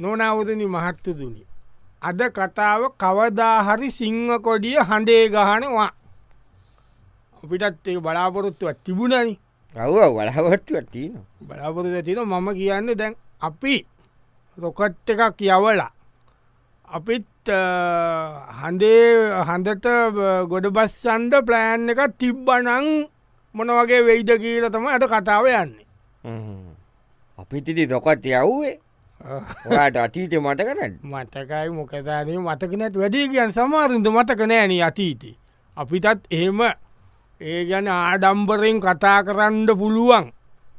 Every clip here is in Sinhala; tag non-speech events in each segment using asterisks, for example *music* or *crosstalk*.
නොනවදනි මහත්තතුනි. අද කතාව කවදාහරි සිංහ කොඩිය හඬේ ගහනවා. අපිටත් ඒ බලාපොරොත්තුවත් තිබුණනි. රව්ව වලහවත්තුව තියන බලාපොරොත්තු තින මම කියන්න දැන් අපි රොකට් එකක් යවලා අපිත් හඳේ හඳට ගොඩ බස්සන්ඩ ප්ලෑන් එක තිබ්බනං මොන වගේ වෙයිද කියල තම අට කතාව යන්නේ. අපිතිති දොකට යව්වේ ඔයාට අතීත මට කරන්න මතකයි මොකතානේ මතක නැත් වැඩි කියන් සමාරුන්ද මතක නෑන අතීතේ. අපිටත් එහෙම ඒ ගැන ආඩම්බරෙන් කතා කරන්න පුළුවන්.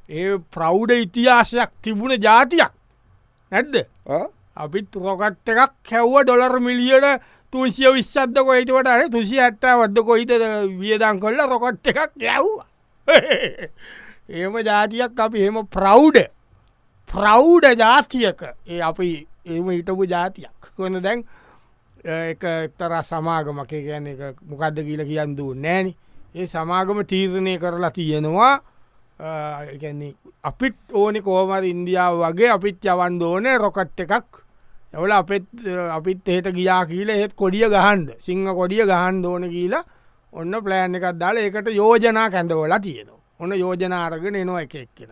ඒ ප්‍රෞ්ඩ ඉතිහාසයක් තිබුණ ජාතියක් නැද්ද? අපිත් රොකට් එකක් හැව්ව ඩොලර් මිලියට තුසිය විශ්සද්ද කොයිටවට අර තුසි ඇත්තා වද්ද කොයිට වියදන් කොල්ල රොකට් එකක් යව්වා ඒම *laughs* ජාතියක් අපි එහෙම ප්‍රෞ්ඩ ප්‍රෞ්ඩ ජාතියක. ඒ අපි ඒම හිටපු ජාතියක්. වන දැන්? එක එක්තර සමාගමක. ගැන එක මොකක්ද කියල කියන්න දූ නෑන ඒ සමාගම තීරණය කරලා තියෙනවා. ගැන්නේ අපිත් ඕනෙ කෝමර ඉන්දියාව වගේ අපිත් යවන්ද ඕනේ රොකට් එකක්. එවල අපත් අපිත් එහෙට ගියා කියල ඒත් කොඩිය ගහන්ඩ සිංහ කොඩිය ගහන් ඕන කියලා ඔන්න ප්ලෑන් එකක් දාලා ඒකට යෝජනා කැඳවලා තියෙනවා. ඔන්න යෝජනාරගෙන එනවා එක එක්කෙන.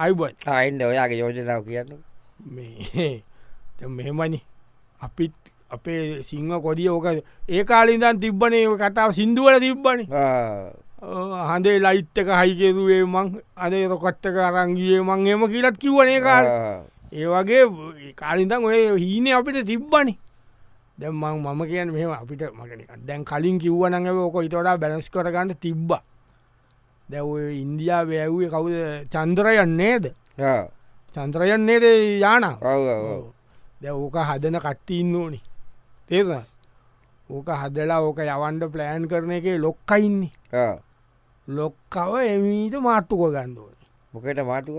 අයිබොයි අයින්ද ඔයාගේ යෝජනාව කියන්න මේ මෙහෙමනි අපිත් අපේ සිංහ කොඩිය ඕක ඒ කාලින්දන් තිබ්බනේ කතාව සිින්දුවල තිබ්බනි. හඳේ ලයිට්ක හයිකෙරුවේ මං අදේ රොකට්ටක අරංගියේ මං එම කියලත් කිවනේ කාල. ඒ වගේ කාලින්දන් ඔය හීන අපිට තිබ්බනි. දැම්මං මම කියන මෙම අපිට මටන දැන් කලින් කිව්වනඟ ඕක ඉතොඩා බැලස් කරගන්න තිබ්බ දැව ඉන්දයා වැැව්ේ කවුද? චන්ද්‍රයන් නේද? චන්ත්‍රයන් නේද යාන දැ ඕක හදන කට්ටඉන්න ඕනි. තේස ඕක හදලා ඕක යවන්ඩ ප්ලෑන් කරන එක ලොක්කයින්නේ ලොක්කව එමීට මාර්තුක ගන්දෝන මොකට මාටුව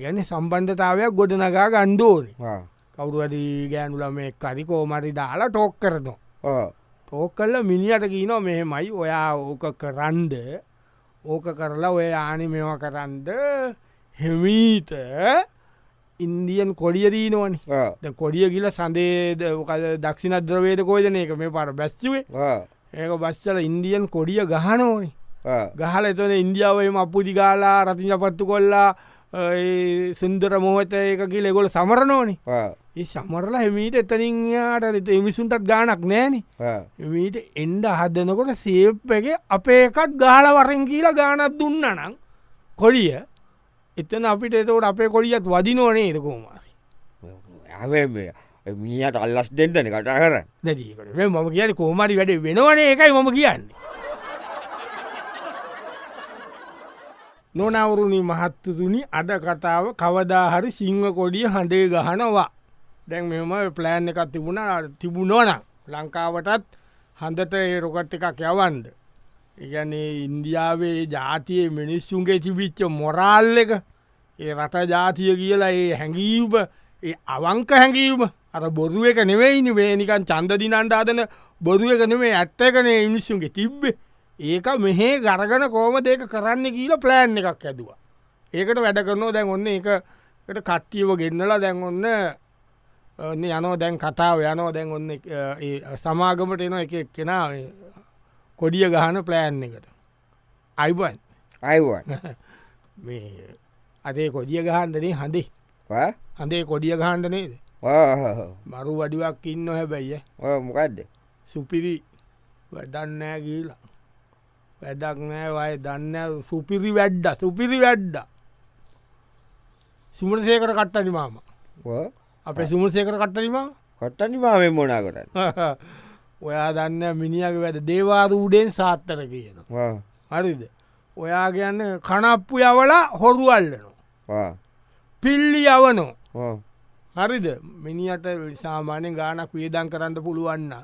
ගැන සම්බන්ධතාවයක් ගොඩනගා ගන්දෝනේ කවුරුවද ගෑනුල මේ කරි කෝමරි දාලා ටෝක් කරනවා. ටෝක් කල්ල මිනිියට කියනවා මෙහෙමයි. ඔයා ඕක කරන්ඩ ඕක කරලා ඔය ආනි මෙවා කරන්ද? හෙමීත ඉන්දියන් කොඩිය දීනවනි. කොඩිය ගිල සඳේද දක්ෂිණ ද්‍රවේද කෝජන එක මේ පර බැස්්චුවේ ඒක බස්සල ඉන්දියන් කොඩිය ගහනෝනි. ගහල එතන ඉන්දියාවම අපපුදි ගාලා රතිජ පත්තු කොල්ලා සුන්දර මොහත එකකි ලෙගොල සමරනෝනි ඒ සමරලා හෙමීට එතනින්යාට එමිසුන්ටත් ගානක් නෑන. මීට එන්ඩ හදනකොට සේප් එක අපේ එකත් ගාල වරෙන් කියලා ගානත් දුන්න නම් කොඩිය. එතන අපිට එතවට අපේ කොඩියත් වදිනෝනේ එදකෝමාරි මිනිියට අල්ලස් දෙන්නන කටා කර නැදීකට මම කියන කෝමරි වැඩ වෙනවනේ එකයි මම කියන්නේ. නොනවුරුණි මහත්තතුනි අද කතාව කවදාහරි සිංහ කොඩිය හඬේ ගහනවා දැන් මෙම ප්ලෑන් එකක් තිබුණ තිබුණෝන ලංකාවටත් හඳට ඒ රොකට් එකක් යවන්ද ඉගැනේ ඉන්දියාවේ ජාතිය මිනිස්සුන්ගේ තිබිච්ච මොරාල් එක ඒ රට ජාතිය කියලා ඒ හැඟීම ඒ අවංක හැඟීම අර බොරුව එක නෙවෙයිනි වේනිකන් චන්දදිනන්ට අදන බොරුව එක නෙවේ ඇත්ත එකනේ මිනිස්සුන්ගේ තිබ්බේ. ඒක මෙහේ ගරගන කෝම දෙක කරන්න කියල ප්ලෑන් එකක් ඇදවා. ඒකට වැඩ කරනවා දැන් ඔන්න එකට කට්ටියව ගෙන්නලා දැන් ඔන්න ඔන්න යනෝ දැන් කතාව යනෝ දැන් ඔන්න සමාගමට එන එක කෙනා කොඩිය ගහන ප්ලෑන් එකට. අයිබන් අයිවන් *laughs* මේ අදේ කොඩිය ගහන්දනේ හඳේ. හඳේ කොඩිය ගහන්ඩ නේද? මරු වඩිවක් ඉන්න හැබැයිය මොකක්ද සුපිරි වැඩන්නෑ කියලා වැඩක් නෑ වය දන්න සුපිරි වැඩ්ඩ සුපිරි වැඩ්ඩ සුමරසයකර කට්ටනි මාම අපේ සුමරසයකර කට්ටනිම කට්ටනි මාමෙන් මොනා කරන්න. *laughs* ඔයා දන්න මිනිියක වැඩ දේවාරූඩෙන් සාත්තර කියන හරිද? ඔයා කියන්න කනප්පු යවලා හොරුවල්ලනවා පිල්ලි යවනෝ හරිද? මිනිට සාමාන්‍ය ගානක් වියදන් කරන්න පුළුවන්න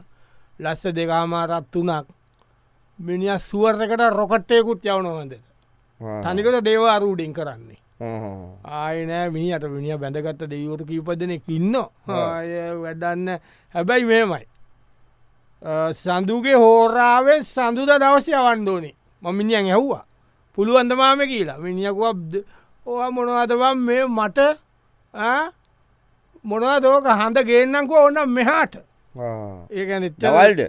ලස්ස දෙකාමාරත් තුනක් මිනිිය සුවර්කට රොකට්ටයකුත් යවනොහොඳ තනිකට දේවාරූඩෙන් කරන්නේ ආයනෑ මිනිට මිනිිය බැඳගත්ත දෙවරු කීපදනෙක් ඉන්න වැඩන්න හැබැයි මේමයි සඳුගේ හෝරාවෙන් සඳුද දවසය අවන්දෝනේ මමිනිියන් ඇහ්වා. පුළුවන්දමාම කියලා. මිනිියකුවක්ද ඕ මොනවදවම් මේ මට මොනවා දෝක හඳ ගේන්නංකෝ ඔන්න මෙහාට. ඒගැන දවල්ද?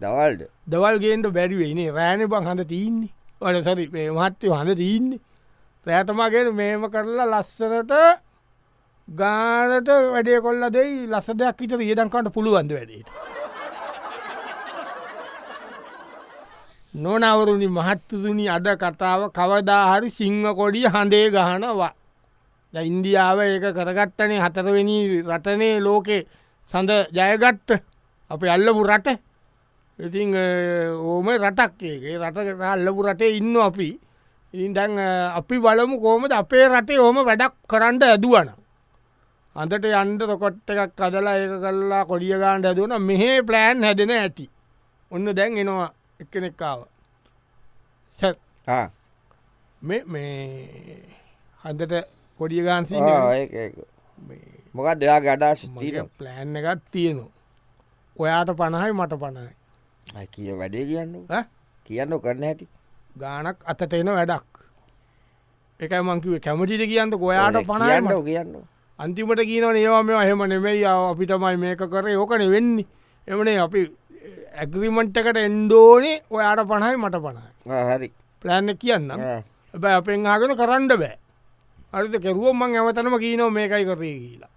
දවල්ද? දවල් ගේන්ට බැරිවෙයිනේ රෑන බං හඳ තියන්නේ. වඩ සරි මහත්තය හඳ තියන්නේ රෑතමගෙන මේම කරලා ලස්සනට ගානට වැඩේ කොල්ල දෙයි ලස්ස දෙයක් විතර ඒදංකාට පුළුවන්ද වැඩේට. නොනවරුණි මහත්තතුනි අද කතාව කවදාහරි සිංහ කොඩිය හඳේ ගහනවා. දැන් ඉන්දියාව ඒක කරගත්තනේ හතරවෙනි රටනේ ලෝකෙ සඳ ජයගත්ත. අප අල්ලපු රට. ඉතිං ඕම රටක් ඒගේ රට අල්ලපු රටේ ඉන්න අපි. ඉතින් දැන් අපි බලමු කෝමද අපේ රටේ ඕම වැඩක් කරන්න ඇදුවන අන්තට යන්ට තොකොට්ට එකක් කදලා ඒක කල්ලා කොඩිය ගාන්ට ඇදුවන මෙහේ ප්ලෑන් හැදෙන ඇති. ඔන්න දැන් එනවා එක්කනෙක්කාව මේ හන්දට කොඩිය ගාන්සි මොකක් දෙයා තීර ප්ලෑන් එකත් තියෙනවා. ඔයාට පණහයි මට පණයි කිය වැඩේ කියන්න? කියන්න කරන හැටි ගානක් අතට එන වැඩක්. එකයි මංකිව කැමතිද කියන්න ඔයාට පණයි කියන්න අන්තිමට කියනව ඒවා මේ එහෙම නෙමෙයි. අපි තමයි මේක කර. ඕකන වෙන්නේ එමනේ අපි ඇග්‍රිමන්ට් එකට එන්දෝනේ ඔයාට පණයි මට පණයි. හරි. ප්ලෑන්න කියන්න ඇබැ අපෙන් ආගෙන කරන්න බෑ. අරිත කෙරුවම් මං ඇවතනම කියනව මේකයි කරේ කියලා.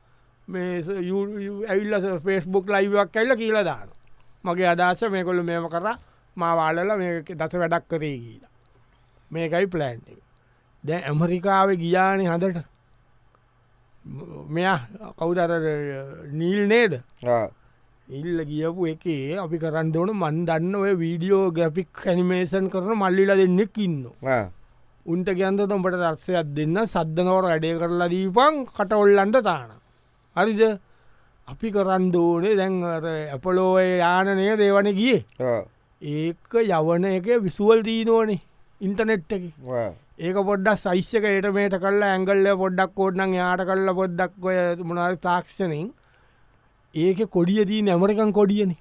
මේ ඇවිල්ල ෆෙස්බුක් ලයිවක් ඇල්ල කියලා දාන මගේ අදශ මේකොල්ල මේම කර. මාවාලල මේ දස වැඩක් කරේ කියලා මේකයි ප්ලෑන්් එක දැ ඇමරිකාව ගියානය හදට මෙයා කවුදර නීල් නේද? ඉල්ල ගියපු එකේ අපි කරන්න ඕන මන් දන්න ඔය වීඩියෝ ගැපික් ඇනිමේෂන් කරන මල්ලිල දෙන්නෙක් ඉන්න උන්ට ගැන්ත තොඹට දර්ශයක් දෙන්න සද්ධනවර වැඩේ කරලා දීපන් කට ඔල්ලන්ට තාන. හරිද? අපි කරන්න ඕනේ දැන් ඇපලෝය යානනය දේවන ගිය. ඒක යවන එක විසුවල් දීනෝනේ ඉන්ටනෙට් එක. ඒක පොඩ්ඩක් සයිස්්‍යක ඒට මේට කල්ලා ඇංගල්ල පොඩ්ඩක් කෝඩ්නං යාට කල්ල පොඩ්ඩක් ඔය මොනාද තාක්ෂණින්. ඒක කොඩිය දී නැමරිකන් කොඩියන.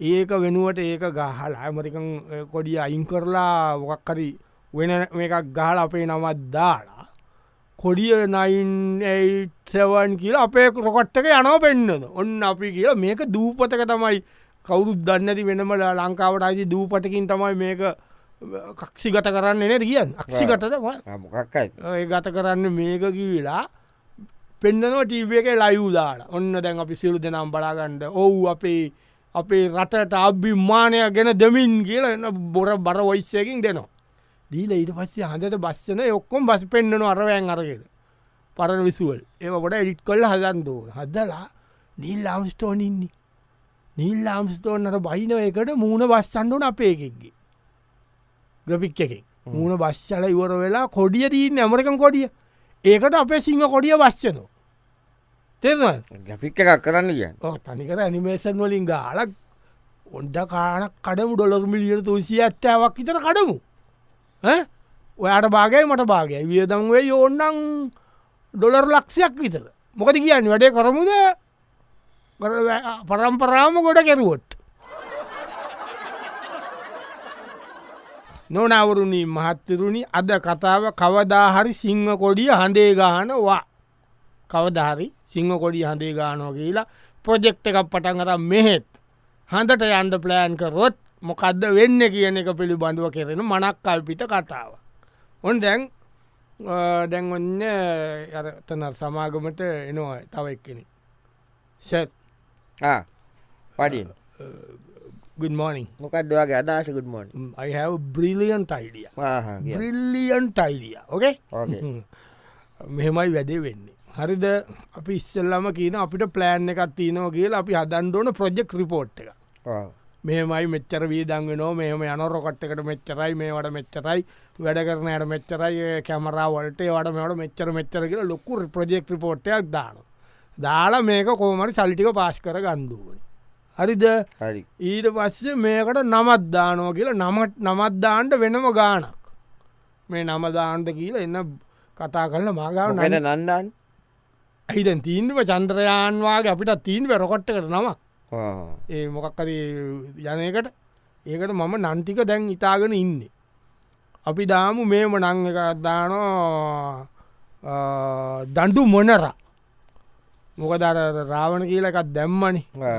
ඒක වෙනුවට ඒක ගහල ඇමරිකන් කොඩිය අයින් කරලා මොකක්කරි වෙන එකක් ගහල අපේ නමත් දාලා කොඩිය නයින්සවන් කියලා අපේ රොකොට්ටක යනව පෙන්න්නන ඔන්න අපි කියලා මේක දූපතක තමයි. කවුරුත් දන්නති වෙනම ලංකාවට අයිති දූපතකින් තමයි මේක කක්ෂි ගත කරන්න නෙද කියන්න? අක්ෂි ගතද? මොකක්කයි. ඒ ගත කරන්න මේක කියලා පෙන්න්නනව ටීව එක ලයුදාල ඔන්න දැන් අපි සිලු දෙනම් බලාගන්නඩ ඔවු අපේ අපේ රටට අභිමානය ගැන දෙමින් කියලා එන්න බොර බර වයිස්සයකින් දෙනවා. දීල ඊට පස්සේ හඳට බස්සන ඔක්කොම් බස් පෙන්න්නන අරවයන් අරගෙන. පරණ විසුවල්. ඒ ොට එඩිට් කොල්ල හදන්දෝ හදලා නිල් ආම්ස්ටෝන් ඉන්නේ. නිල් ආම්ස්ටෝන්නට බයින එකට මූුණ බස්සන්ඩුන අපේ එකෙක්ගේ ග්‍රපික් එකෙන් මූුණ බශ්චල ඉවර වෙලා කොඩිය දීන්න ඇමරිකන් කොඩිය. ඒකට අපේ සිංහ කොඩිය වශ්චනෝ තෙම ගැපික් එකක් කරන්න කිය තනිකර ඇනිමේෂන් වලින් ගාලක් ඔොන්ට කානක් කඩමු ඩොලර් මිලියන තුන්සිය ඇත්තාවක් විතර කඩමු. ඔයාට බාගයි මට බාගයි වියදංවේ යෝන්නන් ඩොලර් ලක්ෂයක් විතර. මොකද කියන්න? වැඩේ කරමුද? පරම්පරාම ගොඩ කෙරුවොත් නොනවරුණී මහත්තරුණි අද කතාව කවදාහරි සිංහ කොඩිය හඳේ ගානවා කවදහරි සිංහ කොඩිය හඳේ ගානෝ කියලා ප්‍රොජෙක්් එකක් පටන් අර මෙහෙත් හඳට යන්ද ප්ලෑන් කරොත් මොකක්ද වෙන්න කියන එක පිළිබඳුව කෙරෙන මනක් කල්පිට කතාව. ඔන් දැන් දැන් ඔන්න අතන සමාගමට එනවා තව එක්කෙනෙ. සැත් පඩින් good morning. මොකක්දවාගේ අදාශකුත් මොන Mm, I have brilliant idea. brilliant idea okay? මෙහෙමයි වැඩේ වෙන්නේ. හරිද? අපි ඉස්සල්ලම කියන අපිට ප්ලෑන් එකක් තියනෝ කියලා අපි හදන්දෝන ප්‍රජෙක්් රිපෝට් එක. මෙමයි මෙච්චර වීදන්ගෙනෝ මෙහම යනොරොකට් එකට මෙච්චරයි මේවට මෙච්චරයි වැඩ කරනයට මෙච්චරයි කැමරාවලට වට මෙට මෙච්චර මෙච්චර කියලා ලොක්කු ප්‍රජෙක්් රිපෝට්යක් දාන දාලා මේක කෝමරි සල්ටික පාස් කර ගන්දුවන හරිද? හරි. ඊට පස්සේ මේකට නමත් දානෝ කියලා නමත් නමත්දාන්ට වෙනම ගානක් මේ නමදාන්ට කියලා එන්න කතා කරන්න මාගාව නැන නන නන්දන් හිතන් තීන්ව චන්ද්‍රයන්වාගේ අපිට තීන් වැරකොට්ට කර නමක්? ඒ මොකක්කර යනකට ඒකට මම නන්තික දැන් ඉතාගෙන ඉන්න. අපි දාමු මේම නං එක දානෝ දඩු මොනර මොකදර රාවණ කියල එකත් දැම්මනි. ආ.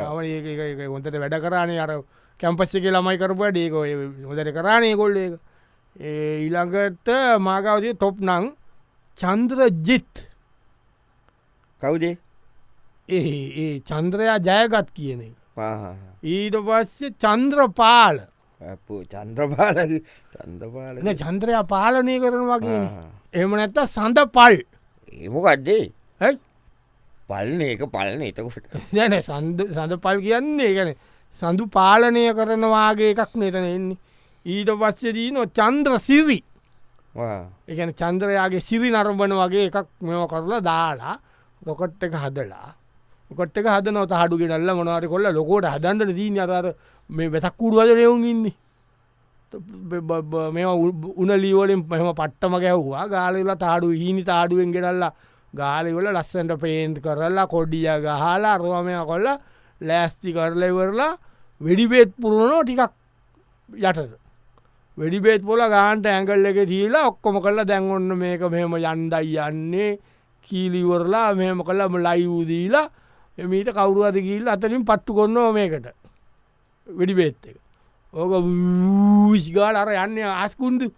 හොන්තට වැඩ කරානේ අර කැම්පස්ස එක ළමයි කරපුට ඒක හොදට කරානේ කොල්ල එක ඒ ඊළඟට මාගවතිය තොප් නං චන්ද්‍ර ජිත් කවුදේ ඒ? ඒ චන්ද්‍රයා ජයගත් කියන ඊට පස්සේ චන්ද්‍රපාල. චන්ද්‍රපාල චන්දපාල චන්ද්‍රයා පාලනය කරන වගේ එම නැත්ත සඳ පල් ඒමකක්දේ ඇයි පල්න ඒක පලන. එතකොට දැන සඳ සඳ පල් කියන්නේ ගැන සඳු පාලනය කරනවාගේ එකක් නතන එන්නේ ඊට පස්සේ දී නො චන්ද්‍ර සිරි. එකන චන්ද්‍රයාගේ සිරි නරඹන වගේ එකක් මෙම කරලා දාලා රොකොට් එක හදලා කොට එක හද නොත හඩු ගෙනල්ල මොනවාට කොල්ල ලොකෝට හදන්ට දී අතර මේ වෙතක් කුඩුවද නෙවුන් ඉන්නේ. මෙ උනලීවලින් පහම පට්ටම ගැව්වා ගාලවෙලා තාඩු හිනි තාඩුවෙන් ගෙනල්ලා ගාලිවල ලස්සන්ට පේන්ත් කරලා කොඩිය ගහලා අරුවමය කොල්ල ලෑස්ති කරලෙවරලා වෙඩිබේත් පුරුණනෝ ටිකක් යටද. වෙඩිබේත් පොල ගාන්ට ඇඟල් එක දීලා ඔක්කොම කල්ලා දැන් ඔන්න මේක මෙහෙම යන්දයි යන්නේ. කීලිවරලා මෙහම කල්ලම ලයිවූදීලා එමීට කවුරුවද කියල්ල අතරින් පත්තු කොන්නෝ මේකට. වෙඩිබේත් එක. ඕක විසිගාල අර යන්න ආස්කුන්දු.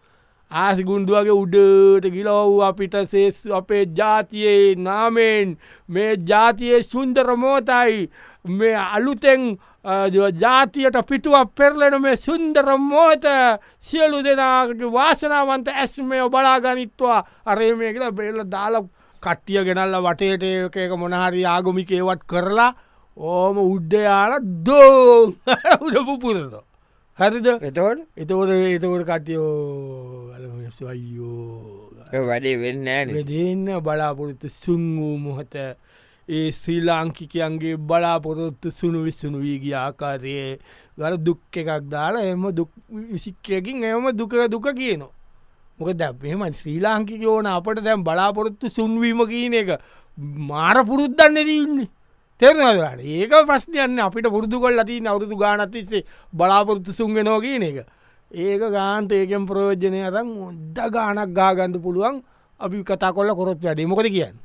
ආසිකුන්දුවගේ උඩට ගිලෝව් අපිට සේස් අපේ ජාතියේ නාමෙන් මේ ජාතියේ සුන්දර මෝතයි මේ අලුතෙන් ජාතියට පිටුවක් පෙරලෙන මේ සුන්දර මෝත සියලු දෙනාට වාසනාවන්ත ඇස් මේ බලාගනිත්වා. අරේ මේ කියලා බේල දාල කට්ටිය ගෙනල්ල වටේට එක මොනහරි ආගමිකේවත් කරලා ඕම උඩ්ඩයාල දෝ. *laughs* උඩපු පුරද හැරිද? එතවට එතකොට එතකොට කටයෝ අයියෝ වැඩේ වෙන්න දෙන්න බලාපොරොත්තු සුන් වූ මොහත. ඒ ශ්‍රී ලාංකිකයන්ගේ බලාපොරොත්තු සුණු විස්සුණු වී ගිය ආකාරයේ ගර දුක් එකක් දාලා එම විසික්කයකින් එම දුක දුක කියනවා. මොක දැම ශ්‍රී ලාංකික ඕන අපට දැම් බලාපොරොත්තු සුන්වීම කියන එක මාර පුරුද්දන්න දන්නේ තෙරනවාට ඒක ප්‍රශ්නයන්න අපිට පුරදු කොල් ලති අවුදු ගානතිස්සේ බලාපොරොත්තු සුන්ගෙනෝ කියන එක ඒක ගාන්ත ඒකෙන් ප්‍රයෝජනය අරම් ොද්ද ගානක් ගාගන්ධ පුළුවන්. අපි කතා කොල්ල කොරොත් වැඩේ. මොකද කියන්න?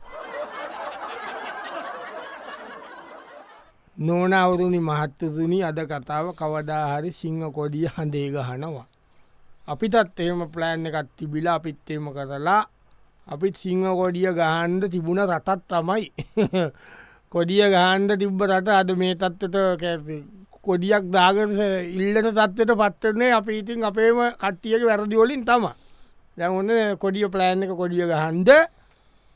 නොනවරුණි මහත්තතුනි අද කතාව කවදාහරි සිංහ කොඩිය හඳේ ගහනවා. අපිටත් එම ප්ලෑන් එකත් තිබිලා අපිත්තේම කරලා අපිත් සිංහ කොඩිය ගහන්ඩ තිබුණ රටත් තමයි. *laughs* කොඩිය ගහන්ඩ තිබ්බ රට අද මේ තත්වට කොඩියක් දාගර ඉල්ලට තත්වට පත්වරන්නේ අපි ඉතින් අපේම කට්ටියක වැරදිවලින් තම දැන් ඔන්න කොඩිය ප්ලෑන් එක කොඩිය ගහන්ඩ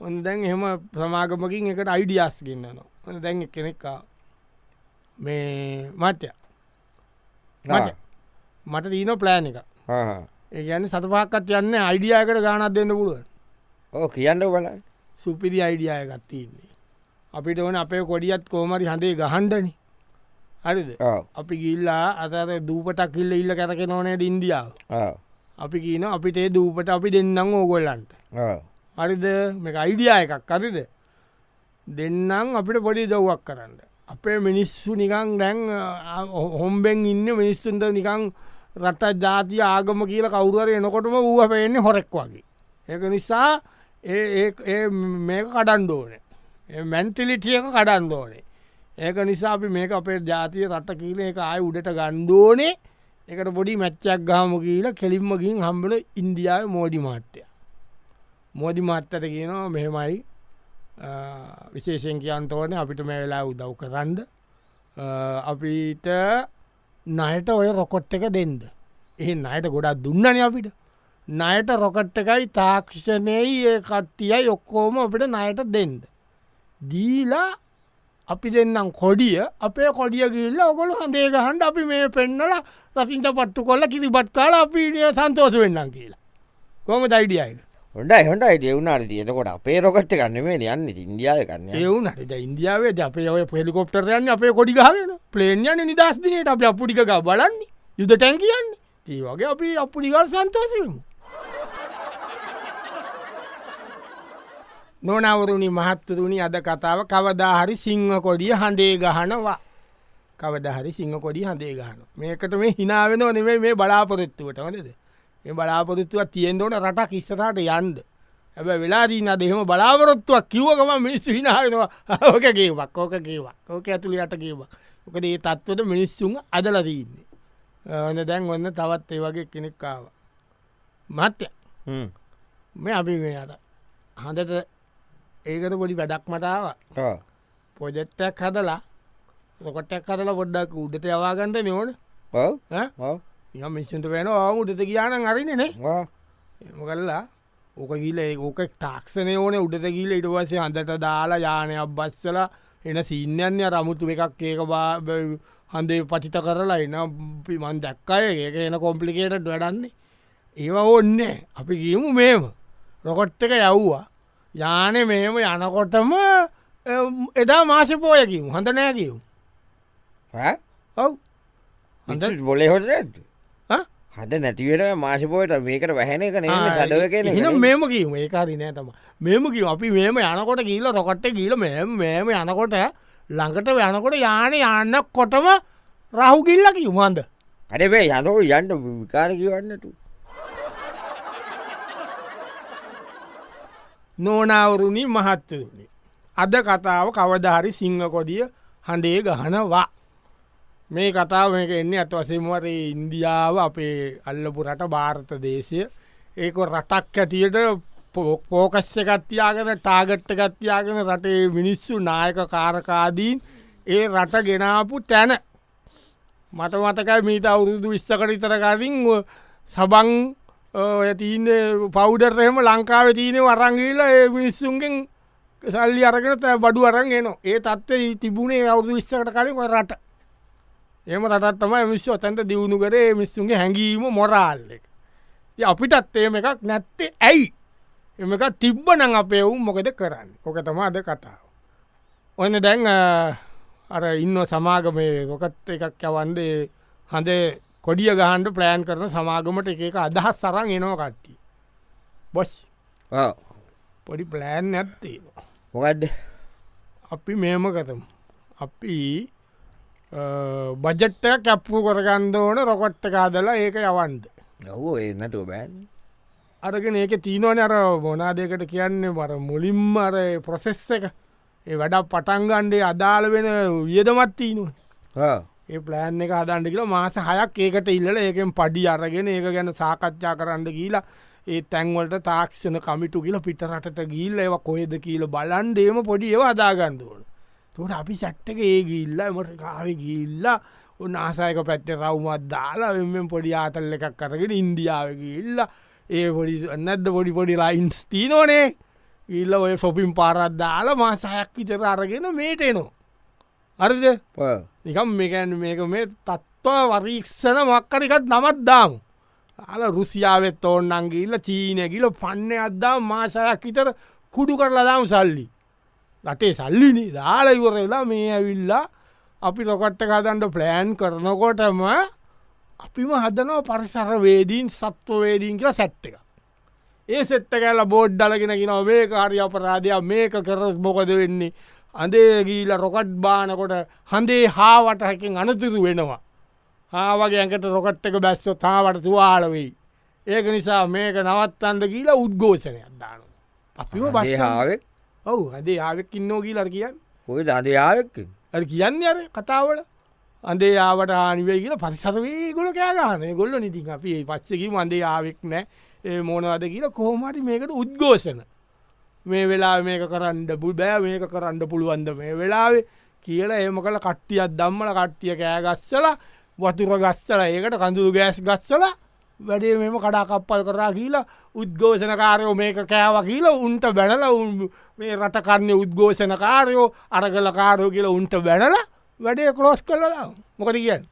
ඔොන්දැන් එහෙම ප්‍රමාගමකින් එකට අයිඩියස් ගන්නනවා. දැන් කෙනෙක්කා මේ මට්‍ය මට දීන ප්ලෑන් එක ඒ ගැන සතපහක්කත් යන්න අයිඩියයකට ගානත් දෙන්න පුළුවන්. ඕ කියන්න බල සුපිරි අයිඩියය ගත්තින්නේ අපිට ඕන අපේ කොඩියත් කෝමරි හඳේ ගහන්ඩනි හරිද? අපි ගිල්ලා අතර දූපටක් කිල්ල ඉල්ල කැරක නොනේ ඉන්දියාව. අපි කියන අපිට දූපට අපි දෙන්නම් ඕගොල්ලන්ට. හරිද? මේ අයිඩිය එකක්. අරිද දෙන්නම් අපිට පොඩි දව්වක් කරන්න. අපේ මිනිස්සු නිකං දැන් හොම්බෙන් ඉන්න මිනිස්සුන්ට නිකං රට ජාතිය ආගම කියල කවුරුවර එනකොටම වූහ පෙන්නේ හොරෙක් වගේ. ඒක නිසා ඒ මේක කඩන්ඩෝනේ මැන්තිලිටියක කඩන්දෝනේ ඒක නිසා අපි මේක අපේ ජාතිය රට කියල එක ආය උඩට ගණ්ඩෝනේ එකට පොඩි මැච්චක් ගාම කියල කෙලින්මගින් හම්බල ඉන්දියාව මෝඩි මාත්‍යය. මෝදි මාත්තට කියනවා මෙහෙමයි. විශේෂෙන් කියන්තෝන අපිට මේ වෙලා උදව් කරන්න. අපිට නයට ඔය රොකොට් එක දෙන්ද ඒ අයට ගොඩක් දුන්නන අපිට. නයට රොකට් එකයි තාක්ෂණයයි ඒ කට්ටියයි ඔක්කෝම අපිට නයට දෙන්ද දීලා අපි දෙන්නම් කොඩිය අපේ කොඩිය ගිල්ල ඔකොළු හඳේ ගහන්ඩ අපි මේ පෙන්නල රසිංච පත්තු කොල්ල කිරිබත් කාල අපි සන්තෝස වෙන්නම් කියලා. කොම දයිඩියයික හොඩයි හොඩයි දෙවුණට තියතකොට අපේ රොකට්ට කන්න මේ යන්න ඉන්දියාව කන්න ඒවුනට ඉන්දියාවේ අපේ ඔය පෙලිකොප්ටරයන්න අපේ කොඩි ගහන ප්ලේන්යන නිදස්දිනයට අප අපපුටික බලන්නේ. යුද තැන් කියන්න ඒ වගේ අපි අපපුඩිගල් සන්තෝසයමු නොනවරුණි මහත්තරුණි අද කතාව කවදාහරි සිංහ කොඩිය හඬේ ගහනවා. කවදහරි සිංහ කොඩි හඳේ ගහන මේකට මේ හිනාවෙන නෙවේ මේ බලාපොරොත්තුවට වනද මේ බලාපොරොත්තුව තියෙන් ඕන රටක් ඉස්සරට යන්ද ඇබ වෙලාදීන දෙහෙම බලාපොරොත්තුවක් කිව්වකම මිනිස්සු හිනානවා ඕකගේ වක් ඕකගේ වක් ඕක ඇතුළි යට කියවක් ඕකද ඒ තත්වට මිනිස්සුන් අදලදීන්නේ ඔන්න දැන් ඔන්න තවත් ඒ වගේ කෙනෙක්කාව මත්‍ය. මේ අපි මේ අද හඳට ඒකට පොඩි වැඩක් මටාව. පොජෙත්තයක් හදලා රොකොට්ටක් හදලා පොඩ්ඩක් උඩට යවාගන්ට ඔව් මිස්සන්ට වෙන උඩට කියාන අරිනනේ. එම කල්ලා ඕක ගීල ඕක තාක්ෂණය ඕන. උඩට ගීල ඉට පසේ අඳට දාලා යානයක් බස්සල එන සීන්යන්ය රමුතු එකක් ඒක බා හන්දේ පචිත කරලා එන පිමන් දැක්කය ඒක. එන කොම්පලිකේට වැඩන්නේ ඒවා ඔන්න අපි ගීමු මේම රොකොට් එක යව්වා යානෙ මේම යනකොටම එදා මාසපෝයකින් හඳ නෑකිව් ඈ? ඔව්. හඳ බොලේ හොට හ? හද නැතිවට මාශපෝයට මේකට වැහැන එක නේ සඩව කෙන එන මෙම කීම ඒකාරි නෑ තම මෙම කිව අපි මෙම යනකොට කියීල රොකට්ට කියීල මෙම යනකොට ළඟට යනකොට යාන යන්න කොටම රහු කිල්ල කිව්මන්ද අඩබේ යනෝ යන්ට විකාර කිවන්නට නෝනාවරුණි මහත්තරුණි. අද කතාව කවධහරි සිංහකොදිය හඬේ ගහනවා. මේ කතාව මේක එන්නේ ඇත් වසමවර ඉන්දියාව අපේ අල්ලපු රට භාරත දේශය ඒක රටක් ඇතියට පෝකස්ස එකත්තියාගෙන ටාගට්ට ගත්තියාගෙන රටේ මිනිස්සු නායක කාරකාදීන් ඒ රට ගෙනාපු තැන මට මතකයි මීට අවුරුදු විස්සකට ඉතරකරින් සබං තිීන පෞඩර්රහෙම ලංකාව තියන වරංගීල ඒ මිනිස්සුන්ගෙන් සල්ලි අරගෙන තැ බඩු අරන් එන ඒ තත්ව තිබුණේ අවුදු විස්සකට කලින් ඔය රට. එම රටත්තම මිශ්ව තැන්ට දියුණු කරේ මිස්සුන්ගේ හැඟීම මොරාල් එක. ඉතින් අපිටත් ඒම එකක් නැත්තේ ඇයි? එම එක තිබ්බ නං අපේ වුම් මොකද කරන්න? ඕක තම අද කතාව. ඔන්න දැන් අ, අර ඉන්න සමාගමේ රොකත් එකක් යවන්දේ හඳේ කොඩිය ගහන්ඩ ප්ලෑන් කරන සමාගමට එක අදහස් සරං එනවා කට්ටි බොස්. පොඩි ප්ලෑන් ඇත්තේ මොකක්ද අපි මේම කරමු. අපි බජට්ට කැප්පු කරගන්ද ඕන රොකොට්ට කාදලා ඒක යවන්ද ඔවෝ ඒ නටුව බෑන්. අරගෙන ඒක තිීනවන අර මොනාදකට කියන්නේ? මර මුලින්ම අර ප්‍රොසෙස්ස එක. ඒ වැඩ පටන්ගන්ඩේ අදාළ වෙන වියදමත් තිීනුව ඒ ප්ලෑන් එක අදන්ට කියලා මාස හයක් ඒකට ඉල්ල ඒකෙන් පඩි අරගෙන ඒක ගැන සාකච්ඡා කරන්න කියලා ඒ තැන්වලට තාක්ෂණ කමිටු කියල පිටරටට ගිල්ල ඒව කොහෙද කියල බලන්ඩේම පොඩි ඒව අදාගන්දුවන තොට අපි සැට්ටක ඒ ගිල්ල එමට කාව ගිල්ල උන්නාසායක පැත්තේ රවුමත් දාලා එෙන් පොඩි ආතල්ල එකක් කරගෙන ඉන්දියාව ගිල්ල ඒ පොඩි නැද්ද පොඩි පොඩි ලයින්ස් තිීනෝනේ ඉල්ල ඔය ෆොපින් පාරත් දාලා මාසායක් විතර අරගෙන මේටේනවා අරිද නිකම් මේකැන් මේක මේ තත්ව වරීක්ෂණ මක්කරිකත් නමත් දාම්. අල රුසියාවත් ඕන්නන්ගේල්ල චීනැගිල පන්න අද්දා මාසයක් විතර කුඩු කරලා දාම් සල්ලි. රටේ සල්ලිනි දාලා ඉවරලා මේ ඇවිල්ලා අපි රොකට්ට කදන්ට ප්ලෑන් කරනකොටම අපිම හදනව පරිසර වේදීන් සත්වවේදීන් කියලා සැට්ට එක ඒ සෙත්ත කැල බෝඩ්ඩලගෙන ගෙන මේ කාරය අපරාධයක්. මේක කර මොකද වෙන්නේ අඳේ ගීල රොකට් බානකොට හඳේ හාවටහකින් අනතුරු වෙනවා. හාවගේ ඇකට රොකට් එක බැස්සෝ තාවට තුවාලවෙයි ඒක නිසා මේක නවත්තන්ද කියලා උද්ගෝෂණයක් දාන අපිම බස් හාාවක්? ඔවු හදේ ආවෙක් ඉන්නෝ කියීලර කියන්න. ඔය දදයාවක් ඇ කියන්න අර කතාවල. අන්දේ ආවට ආනිවේ කියල පරිසරවේ ගොල කෑගාන ගොල්ල නිතින් අපි පස්සකි අන්දේ ආවෙක් නෑ. ඒ මෝනවද කියලා කෝමටි මේකට උද්ගෝෂණ මේ වෙලා මේක කරන්න බුල් බෑ මේක කරන්න පුළුවන්ද? මේ වෙලාවේ කියලා ඒම කළ කට්ටියත් දම්මල කට්ටිය කෑගස්සල වතුර ගස්සල ඒකට කඳුරු ගෑස් ගස්සල වැඩේ මෙම කඩාකප්පල් කරා කියලා උද්ගෝෂණකාරයෝ මේක කෑව කියලා උන්ට බැනල උන් මේ රටකරන්නේ උද්ගෝෂණකාරයෝ අරගල කාරෝ කියලා උන්ට බැනල වැඩේ කලෝස් කරලා මොකද කියන්න?